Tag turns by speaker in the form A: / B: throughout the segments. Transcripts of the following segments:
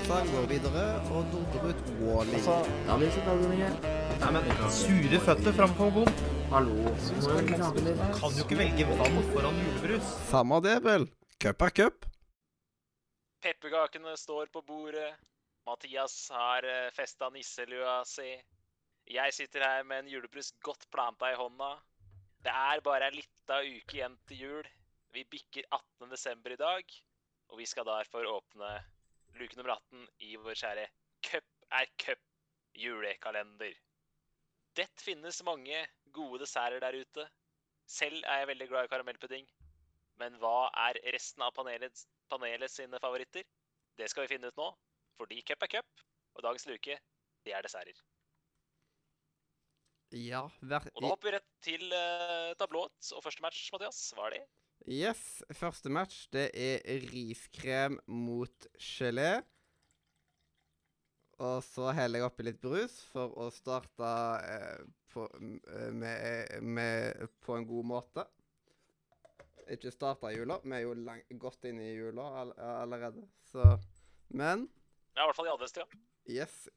A: Tarzan går videre og dundrer ut Wally.
B: Altså,
C: Ja, den igjen.
B: nei, men Sure føtter framfor bom.
C: Hallo.
B: Kan jo ikke velge vann foran julebrus.
A: Samme det, vel. Cup er cup.
D: Pepperkakene står på bordet. Mathias har uh, festa nisselua si. Jeg sitter her med en julebrus godt planta i hånda. Det er bare ei lita uke igjen til jul. Vi bikker 18. desember i dag, og vi skal derfor åpne luke nummer 18 i vår kjære Cup er cup julekalender. Det finnes mange gode desserter der ute. Selv er jeg veldig glad i karamellpudding. Men hva er resten av panelet, panelet sine favoritter? Det skal vi finne ut nå, fordi cup er cup, og dagens luke, det er desserter.
A: Ja, hver,
D: Og da hopper vi rett til uh, tablået og første match, Mathias. Hva er det?
A: Yes, første match det er riskrem mot gelé. Og så heller jeg oppi litt brus for å starte eh, på, eh, med, med, på en god måte. Ikke starta jula. Vi er jo lang, godt inne i jula all, allerede, så Men
D: Ja, i hvert fall i adventstida.
A: yes.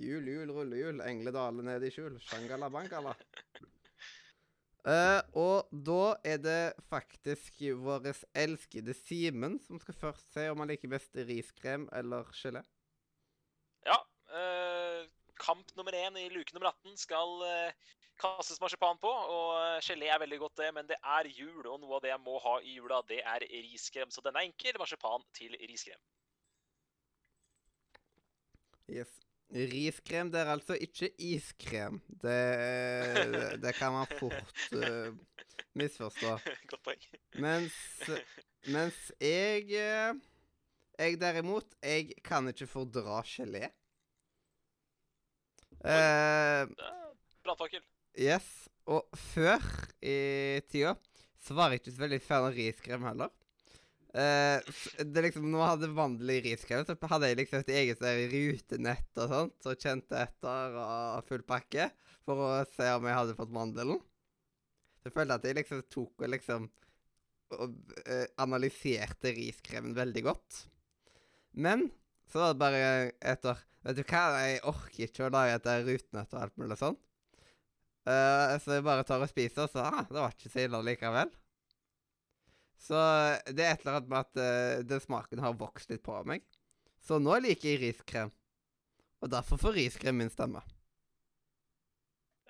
A: Jul, jul, rullehjul. Engledalen ned i skjul. Shangala Eh, og da er det faktisk vår elskede Simen som skal først se om han liker best riskrem eller gelé.
D: Ja. Uh, kamp nummer én i luke nummer 18 skal uh, kastes marsipan på. Og gelé er veldig godt, det, men det er jul, og noe av det jeg må ha i jula, det er riskrem. Så den er enkel. Marsipan til riskrem.
A: Yes. Riskrem det er altså ikke iskrem. Det, det, det kan man fort uh, misforstå.
D: godt poeng.
A: Mens, mens jeg eh, Jeg derimot, jeg kan ikke fordra gelé. Uh,
D: Ja, Brannfakkel.
A: yes. Og før i tida så var jeg ikke så veldig fan av riskrem heller. Eh, det liksom, Når jeg hadde vanlig riskrem, så hadde jeg liksom et eget sånn rutenett og sånt, og kjente etter og full pakke for å se om jeg hadde fått mandelen. Så jeg følte at jeg liksom tok og liksom og uh, analyserte riskremen veldig godt. Men så var det bare etter Vet du hva, jeg orker ikke å lage et rutenett og alt mulig sånn. Uh, så jeg bare tar og spiser, og så ah, det var ikke så ille likevel. Så det er et eller annet med at uh, den smaken har vokst litt på meg. Så nå liker jeg riskrem. Og derfor får riskrem min stemme.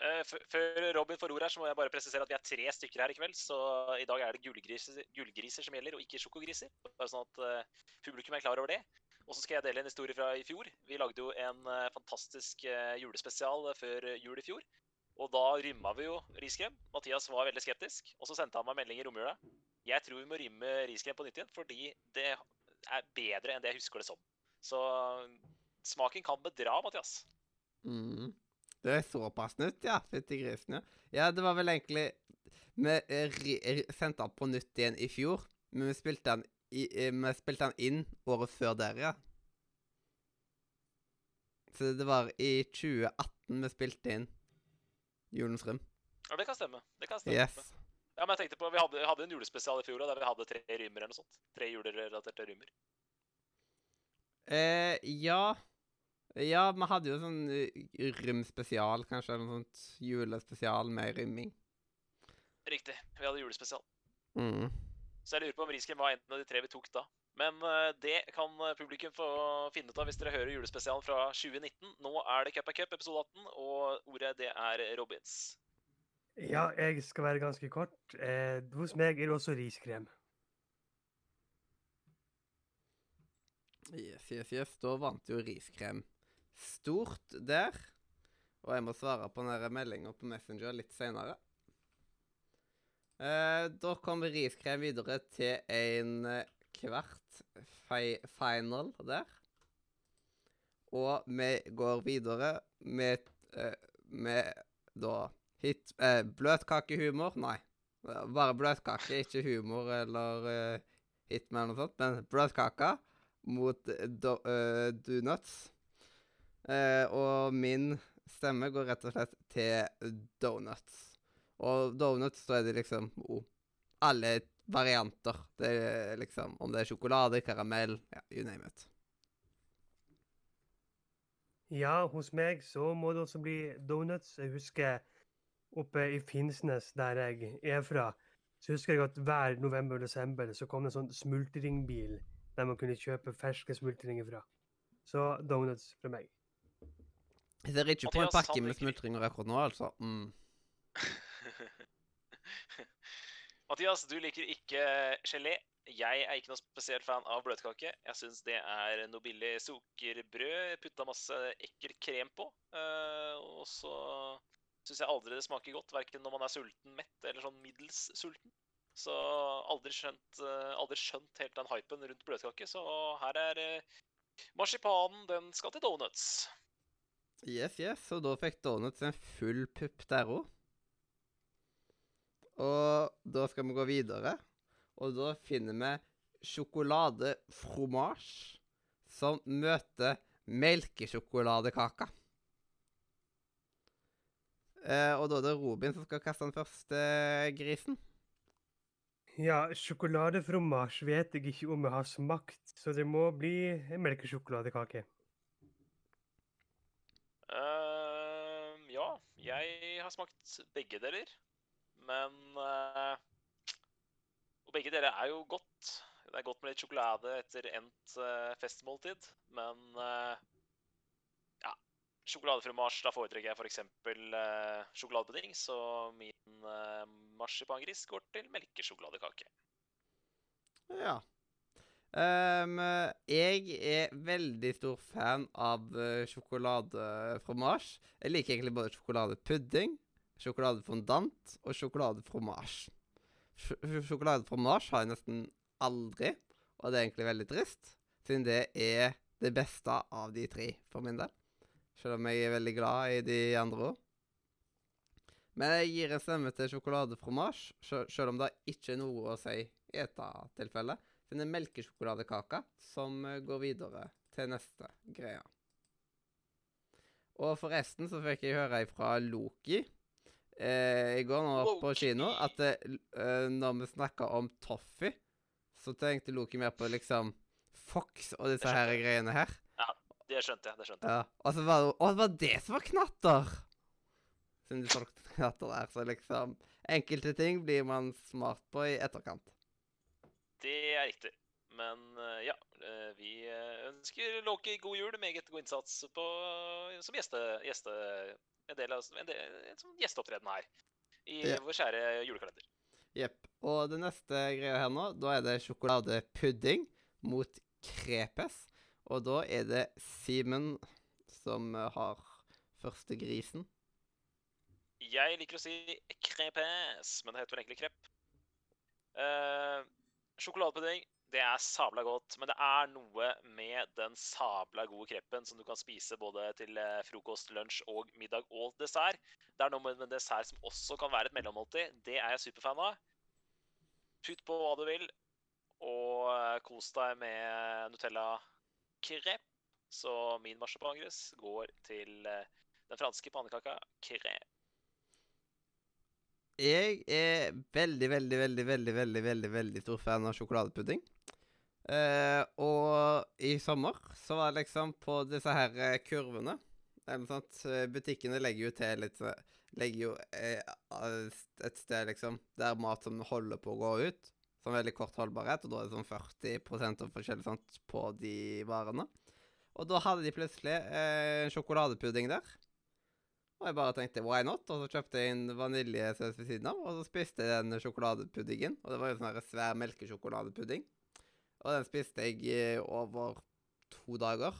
D: Uh, Før Robin får ord her, så må jeg bare presisere at vi er tre stykker her i kveld. Så i dag er det gullgriser, gullgriser som gjelder, og ikke sjokogriser. Bare sånn at uh, publikum er klar over det. Og så skal jeg dele en historie fra i fjor. Vi lagde jo en eh, fantastisk eh, julespesial eh, før jul i fjor. Og da rymma vi jo riskrem. Mathias var veldig skeptisk. Og så sendte han meg melding i romjula. Jeg tror vi må rymme riskrem på nytt igjen, fordi det er bedre enn det jeg husker det som. Så smaken kan bedra, Mathias.
A: Mm. Det er såpass nytt, ja. Fytti grisen, ja. Ja, det var vel egentlig Vi eh, ri- sendte den på nytt igjen i fjor, men vi spilte den, i, eh, vi spilte den inn året før dere, ja. Så det var i 2018 vi spilte inn Julens Rym.
D: Ja, det kan stemme. Det kan stemme.
A: Yes.
D: Ja, men jeg tenkte på, Vi hadde, hadde en julespesial i fjor der vi hadde tre rymmer eller noe sånt. Tre julerelaterte rymmer.
A: Eh, ja. Ja, vi hadde jo sånn eh, rymspesial, kanskje, eller noe sånt julespesial med rymming.
D: Riktig. Vi hadde julespesial.
A: Mm.
D: Så jeg lurer på om risken var en av de tre vi tok da. Men eh, det kan eh, publikum få finne ut av hvis dere hører julespesialen fra 2019. Nå er det Cup of Cup, episode 18, og ordet det er Robins.
E: Ja, jeg skal være ganske kort. Eh, hos meg er det også riskrem.
A: Yes, yes, yes. Da vant jo riskrem stort der. Og jeg må svare på den meldinga på Messenger litt seinere. Eh, da kommer riskrem videre til en eh, kvart fi final der. Og vi går videre med, eh, med da hit eh, Bløtkakehumor? Nei. Eh, Bare bløtkake, ikke humor eller eh, hitman eller noe sånt. Men bløtkake mot eh, eh, donuts. Eh, og min stemme går rett og slett til donuts. Og donuts, så er det liksom oh, alle varianter. Det er liksom Om det er sjokolade, karamell, ja, you name it.
E: Ja, hos meg så må det også bli donuts. Jeg husker oppe i Finnsnes, der jeg er fra, så husker jeg at hver november og desember så kom det en sånn smultringbil der man kunne kjøpe ferske smultringer fra. Så donuts fra meg.
A: Jeg ser ikke på en pakke med smultringer akkurat nå, altså. Mm.
D: Mathias, du liker ikke gelé. Jeg er ikke noe spesielt fan av bløtkake. Jeg syns det er noe billig sukkerbrød, putta masse ekkel krem på. eh, og så syns jeg aldri det smaker godt, verken når man er sulten, mett eller sånn middels sulten. Så aldri skjønt, eh, aldri skjønt helt den hypen rundt bløtkake. Så her er eh, marsipanen, den skal til donuts.
A: Yes, yes. Og da fikk Donuts en full pupp der òg. Og da skal vi gå videre. Og da finner vi sjokoladefromasj som møter melkesjokoladekaka. Eh, og da er det Robin som skal kaste den første grisen.
E: Ja, sjokoladefromasj vet jeg ikke om jeg har smakt, så det må bli en melkesjokoladekake.
D: Uh, ja, jeg har smakt begge deler. Men uh, Og begge deler er jo godt. Det er godt med litt sjokolade etter endt uh, festmåltid. Men ja, sjokoladefromasj, da foretrekker jeg f.eks. Uh, sjokoladepudding. Så min uh, marsipangris går til melkesjokoladekake.
A: Ja. Um, jeg er veldig stor fan av uh, sjokoladefromasj. Jeg liker egentlig både sjokoladepudding, sjokoladefondant og sjokoladefromasj. Sj- sj- Sjokoladefromasj har jeg nesten aldri, og det er egentlig veldig trist, siden det er det beste av de tre for min del. Selv om jeg er veldig glad i de andre òg. Men jeg gir en stemme til sjokoladefromasj, sj- selv om det ikke er noe å si i dette tilfellet. Det er melkesjokoladekaka som eh, går videre til neste greie. Og forresten så fikk jeg høre fra Loki eh, i går nå på kino at det, eh, når vi snakka om Toffee, så tenkte Loki mer på liksom Fox og disse her greiene her.
D: Det skjønte jeg. det skjønte jeg.
A: Ja, og så var det Å, det var det som var knatter! Siden du solgte knatter der, så liksom Enkelte ting blir man smart på i etterkant.
D: Det er riktig. Men eh, ja, eh, vi eh, ønsker Loki god jul. Meget god innsats på, som gjeste, gjeste, en del av, en del, en sånn gjesteopptreden her. I
A: yep.
D: vår kjære julekalender.
A: Jepp. Og det neste greia her nå, da er det sjokoladepudding mot krepes. Og da er det Simen som eh, har første grisen.
D: Jeg liker å si crepes, men det heter vel egentlig krepp. Uh, sjokoladepudding, det er sabla godt, men det er noe med den sabla gode kreppen som du kan spise både til eh, frokost, lunsj og middag og dessert. Det er noe med en dessert som også kan være et mellommåltid. Det er jeg superfan av. Putt på hva du vil, og kos deg med Nutella-krepp. Så min marsipangris går til eh, den franske pannekaka krepp.
A: Jeg er veldig, veldig, veldig, veldig, veldig, veldig, veldig stor fan av sjokoladepudding. Eh, og i sommer så var det liksom på disse her eh, kurvene eller noe sånt, eh, Butikkene legger jo til litt Legger jo et sted, liksom, der mat som holder på å gå ut. Som veldig kort holdbarhet, og da er det sånn 40% og forskjellig sånt på de varene. Og da hadde de plutselig eh, sjokoladepudding der. Og jeg bare tenkte why not? Og så kjøpte jeg en vaniljesaus ved siden av, og så spiste jeg den sjokoladepuddingen. Og det var jo sånn her svær melkesjokoladepudding. Og den spiste jeg over to dager.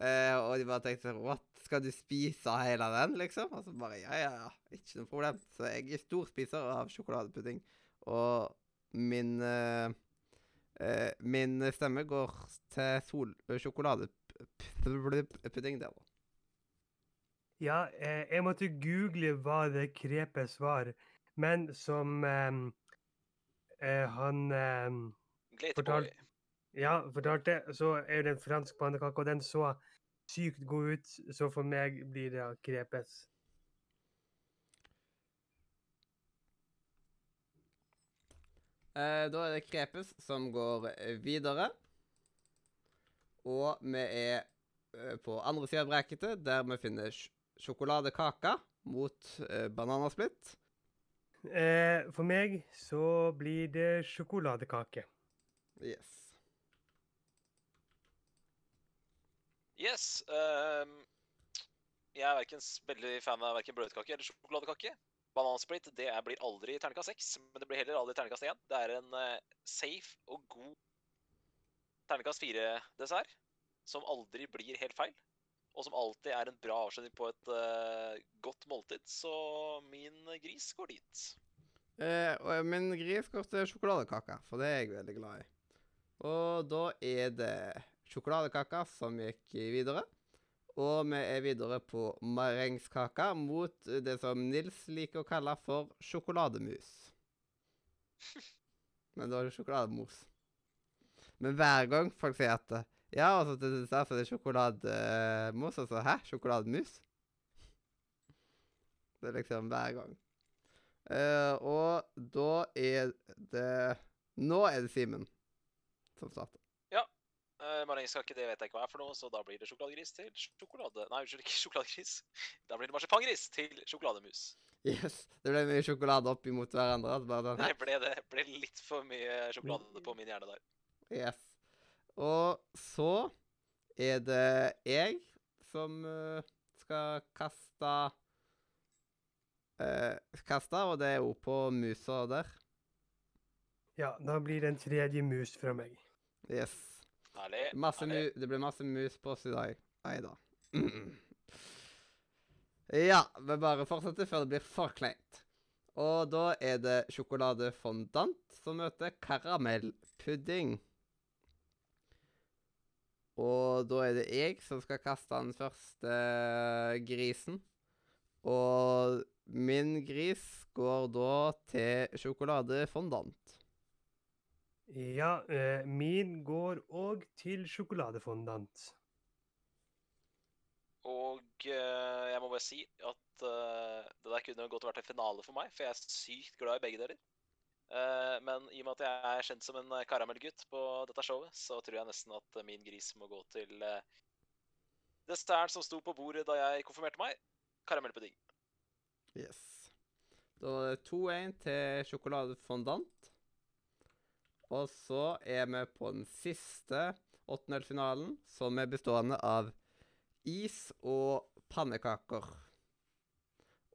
A: Eh, og de bare tenkte sånn What? Skal du spise hele den, liksom? Og så bare Ja, ja, ja. Ikke noe problem. Så jeg er storspiser av sjokoladepudding. Og min eh, eh, Min stemme går til sol sjokoladepudding der, da.
E: Ja, eh, jeg måtte google hva det krepes var, men som eh, eh, han eh,
D: Glitterboy.
E: Ja, fortalte, så er det en fransk pannekake, og den så sykt god ut, så for meg blir det krepes.
A: Eh, da er det Krepes som går eh, videre. Og vi er eh, på andre sida av brekketet, der vi finner sj sjokoladekake mot eh, bananasplitt.
E: Eh, for meg så blir det sjokoladekake.
A: Yes.
D: Yes. Um, jeg er verken veldig fan av verken brødkake eller sjokoladekake. Banansplitt det er, blir aldri terningkast seks, men det blir heller aldri terningkast én. Det er en uh, safe og god terningkast fire-dessert som aldri blir helt feil. Og som alltid er en bra avslutning på et uh, godt måltid. Så min gris går dit.
A: Eh, min gris går til sjokoladekaka, for det er jeg veldig glad i. Og da er det sjokoladekaka som gikk videre. Og vi er videre på marengskake mot det som Nils liker å kalle for sjokolademus. Men da er det sjokolademos. Men hver gang folk sier at Ja, og så til dessert så er det sjokolademos, og så Hæ? Sjokolademus? Det er liksom hver gang. Uh, og da er det Nå er det Simen som starter.
D: Uh, Marengskake det vet jeg ikke hva er for noe, så da blir det sjokoladegris til sjokolade... Nei, unnskyld, ikke sjokoladegris. Da blir det marsipangris til sjokolademus.
A: Yes. Det ble mye sjokolade opp imot hverandre. Bare sånn,
D: Det ble, det ble litt for mye sjokolade på min hjerne der.
A: Yes. Og så er det jeg som eh, skal kaste eh, Kaste, og det er jo på musa der.
E: Ja, da blir det en tredje mus fra meg.
A: Yes.
D: Herlig.
A: Masse mu det blir masse mus på oss i dag. Nei da. ja, vi bare fortsetter før det blir for kleint. Og da er det sjokoladefondant som møter karamellpudding. Og da er det jeg som skal kaste den første grisen. Og min gris går da til sjokoladefondant.
E: Ja, eh, min går òg til sjokoladefondant.
D: Og eh, jeg må bare si at eh, det der kunne godt vært en finale for meg, for jeg er sykt glad i begge deler. Eh, men i og med at jeg er kjent som en eh, karamellgutt på dette showet, så tror jeg nesten at min gris må gå til eh, desserten som sto på bordet da jeg konfirmerte meg. Karamellpudding.
A: Yes. Da er det 2-1 til sjokoladefondant. Og så er vi på den siste åttendelsfinalen, som er bestående av is og pannekaker.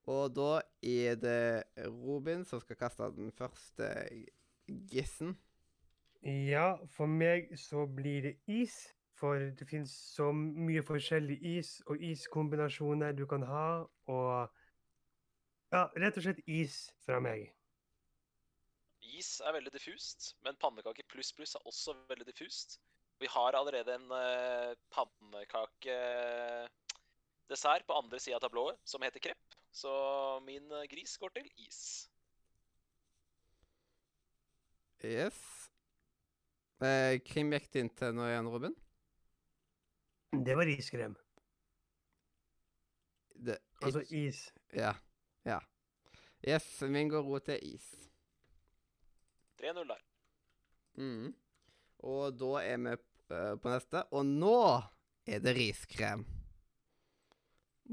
A: Og da er det Robin som skal kaste den første gissen.
E: Ja, for meg så blir det is. For det finnes så mye forskjellig is og iskombinasjoner du kan ha, og Ja, rett og slett is fra meg.
D: Is er veldig diffust, men pannekake pluss pluss er også veldig diffust. Vi har allerede en uh, pannekakedessert på andre sida av tablået som heter krepp, så min eh, gris går til is.
A: Yes. Eh, Hvem gikk det inn til nå igjen, Robin?
E: Det var iskrem.
A: Det,
E: Altså is.
A: Ja. Ja. Yes, min går ro til is.
D: 3-0 der.
A: Mm. Og da er vi eh, på neste. Og nå er det riskrem.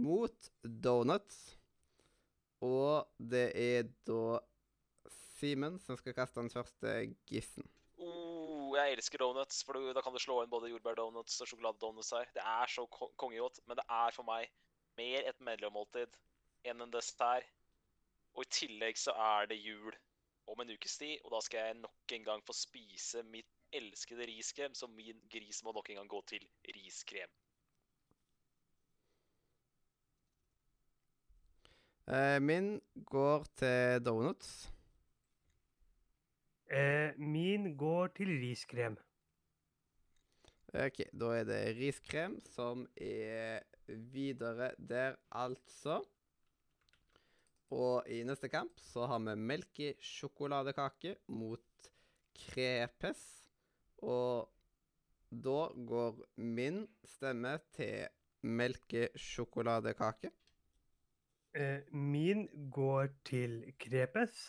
A: Mot donuts. Og det er da Simen som skal kaste den første gissen.
D: Oh, jeg elsker donuts, for da kan du slå inn både jordbærdonuts og sjokoladedonuts her. Det er så ko kongegodt, men det er for meg mer et mellommåltid enn en dessert. Og i tillegg så er det jul om en ukes tid, og da skal jeg nok en gang få spise mitt elskede riskrem, så min gris må nok en gang gå til riskrem.
A: Eh, min går til donuts.
E: Eh, min går til riskrem.
A: Ok, da er det riskrem som er videre der, altså. Og i neste kamp så har vi melkesjokoladekake mot krepes. Og da går min stemme til melkesjokoladekake.
E: Eh, min går til krepes.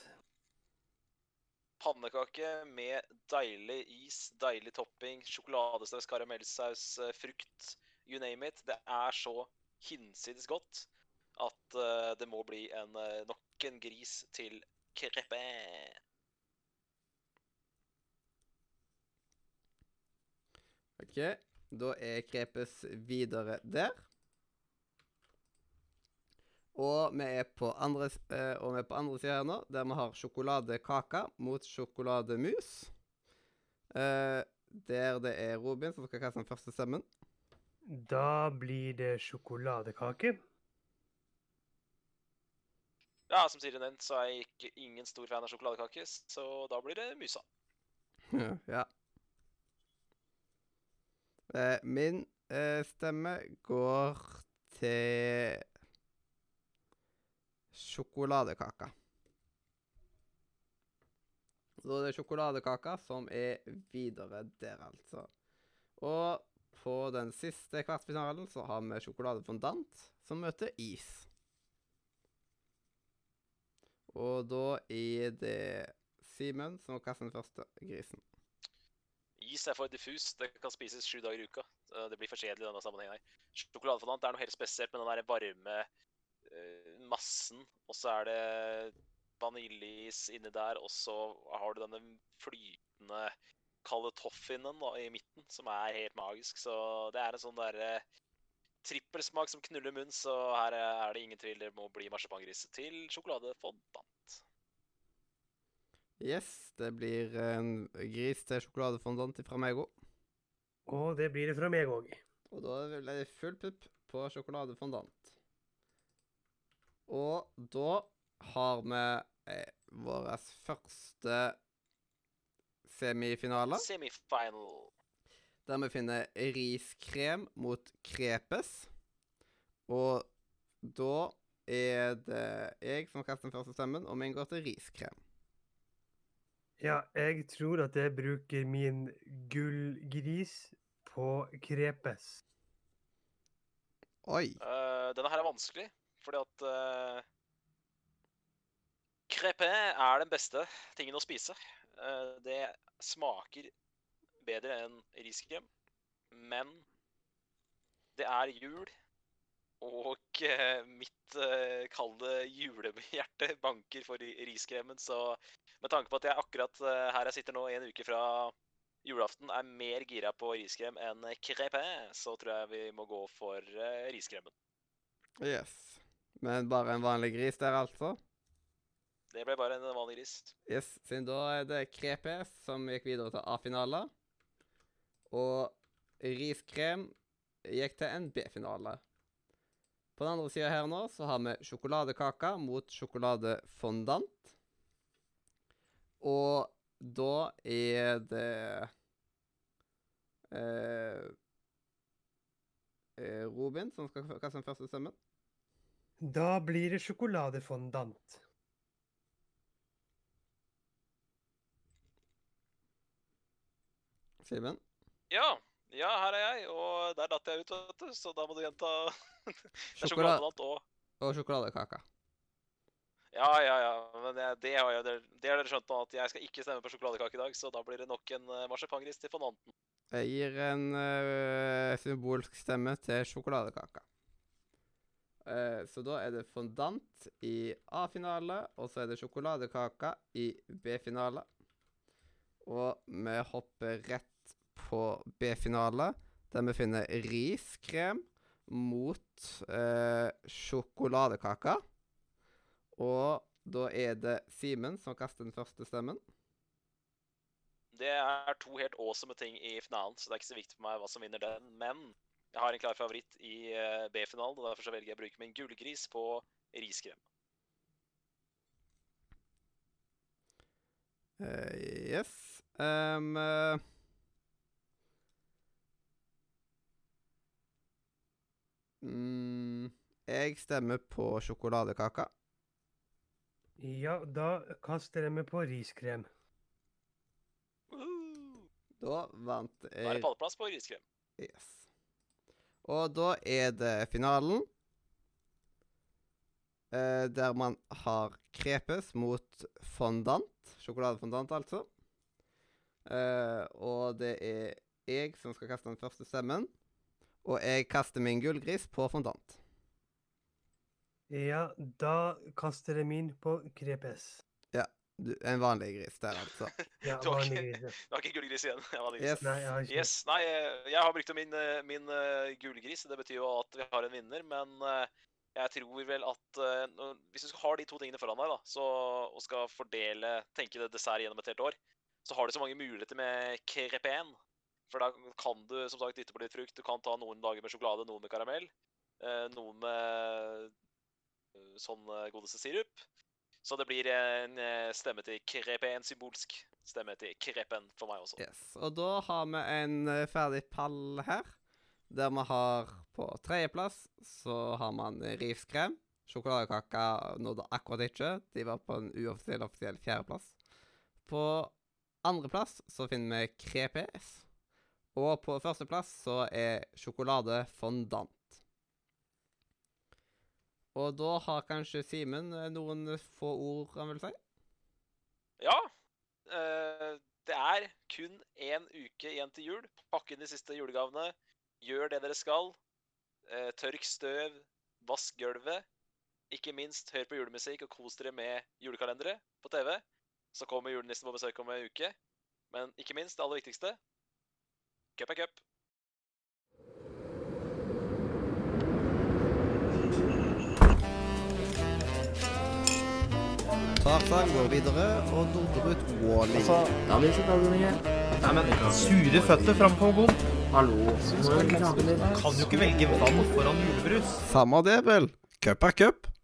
D: Pannekake med deilig is, deilig topping, sjokoladesaus, karamellsaus, eh, frukt, you name it. Det er så hinsides godt at eh, det må bli en, eh, nok en gris til krepe.
A: OK, da er Krepes videre der. Og vi er på andre, eh, og vi på andre sida her nå, der vi har sjokoladekake mot sjokolademus. Eh, der det er Robin som skal kaste den første stemmen.
E: Da blir det sjokoladekake.
D: Ja, som Siri nevnte, så er jeg ikke ingen stor fan av sjokoladekake, så da blir det mysa.
A: ja. Eh, min eh, stemme går til sjokoladekaka. Så det er sjokoladekaka som er videre der, altså. Og på den siste kvartfinalen så har vi sjokoladefondant som møter is. Og da er det Simen som kaster den første grisen.
D: Is er for diffus. Det kan spises sju dager i uka. Det blir for kjedelig i denne sammenhengen. her. Sjokoladefondant er noe helt spesielt med den der varme eh, massen. Og så er det vaniljeis inni der, og så har du denne flytende kalde toffinen i midten, som er helt magisk. Så det er en sånn derre trippelsmak som knuller munn, så her er det ingen tvil. Det må bli marsipangris til sjokoladefondant.
A: Yes, det blir en gris til sjokoladefondant fra meg òg.
E: Og det blir det fra meg òg.
A: Og da vil det full pupp på sjokoladefondant. Og da har vi eh, vår første semifinale,
D: Semifinal.
A: Der vi finner riskrem mot krepes. Og da er det jeg som kaster den første stemmen, og min går til riskrem.
E: Ja, jeg tror at jeg bruker min gullgris på krepes.
A: Oi.
D: Uh, denne her er vanskelig, fordi at uh, Krepé er den beste tingen å spise. Uh, det smaker bedre enn riskrem, men det er jul, og eh, mitt uh, kalde julehjerte banker for ri- riskremen, så med tanke på at jeg akkurat eh, her jeg sitter nå en uke fra julaften, er mer gira på riskrem enn crepé, så tror jeg vi må gå for riskremen.
A: Yes. Men bare en vanlig gris der, altså?
D: Det ble bare en vanlig gris.
A: Yes, siden da er det crepé som gikk videre til A-finale. Og riskrem gikk til en B-finale. På den andre sida her nå så har vi sjokoladekake mot sjokoladefondant. Og da er det eh, eh, Robin som skal kaste den første stemmen.
E: Da blir det sjokoladefondant.
A: Simen?
D: Ja, ja, her er jeg, og der datt jeg ut, vet du, så da må du gjenta Det er og
A: Og sjokoladekake.
D: Ja, ja, ja. Men jeg, det har jeg, det har dere skjønt nå, at jeg skal ikke stemme på sjokoladekake i dag, så da blir det nok en uh, marsipangris til fondanten.
A: Jeg gir en uh, symbolsk stemme til sjokoladekaka. Uh, så da er det fondant i A-finale, og så er det sjokoladekaka i B-finale. Og vi hopper rett på B-finale, der vi finner riskrem mot eh, sjokoladekaka. Og da er det Simen som kaster den første stemmen.
D: Det er to helt awesome ting i finalen, så det er ikke så viktig for meg hva som vinner den. Men jeg har en klar favoritt i eh, B-finalen, og derfor velger jeg å bruke min gullgris på riskrem.
A: Uh, yes. Um, eh, mm, jeg stemmer på sjokoladekaka.
E: Ja, da kaster jeg meg på riskrem.
A: Da vant
D: Da er
A: jeg
D: det pallplass på riskrem.
A: Yes. Og da er det finalen. eh, der man har krepes mot fondant. Sjokoladefondant, altså. Eh, og det er jeg som skal kaste den første stemmen. Og jeg kaster min gullgris på fondant.
E: Ja, da kaster jeg min på krepes.
A: Du, en vanlig gris der, altså.
E: Ja,
D: Du har ikke-. Du har ikke gullgris igjen. Jeg.
A: Yes.
E: Nei, jeg har ikke
D: Yes, nei, eh, jeg har brukt min, eh, min uh, gullgris. Det betyr jo at vi har en vinner, men uh, jeg tror vel at uh, hvis du har de to tingene foran deg da, så, og skal fordele, tenke det dessert gjennom et helt år, så har du så mange muligheter med crepeen. For da kan du som sagt dytte på litt frukt. Du kan ta noen dager med sjokolade, noen med karamell, eh, noen med eh, sånn eh, godeste sirup. Så det blir en stemme til crepeen, symbolsk stemme til krepen for meg også.
A: Yes. Og da har vi en ferdig pall her, der vi har på tredjeplass så har man riskrem. Sjokoladekaka nådde akkurat ikke. De var på en uoffisiell offisiell fjerdeplass. På andreplass så finner vi crepes. Og på førsteplass så er sjokolade fondant. Og da har kanskje Simen eh, noen få ord han vil si?
D: Ja. eh, det er kun én uke igjen til jul. Pakk inn de siste julegavene. Gjør det dere skal. Eh, tørk støv. Vask gulvet. Ikke minst hør på julemusikk og kos dere med julekalendere på TV. Så kommer julenissen på besøk om en uke. Men ikke minst, det aller viktigste cup er cup.
A: Tarzan går videre og dundrer ut Wally.
C: Da blir det.
B: Nei, men Sure føtter framfor gå.
C: Hallo.
B: Kan jo ikke velge vann foran julebrus.
A: Samme det, vel. Cup er cup.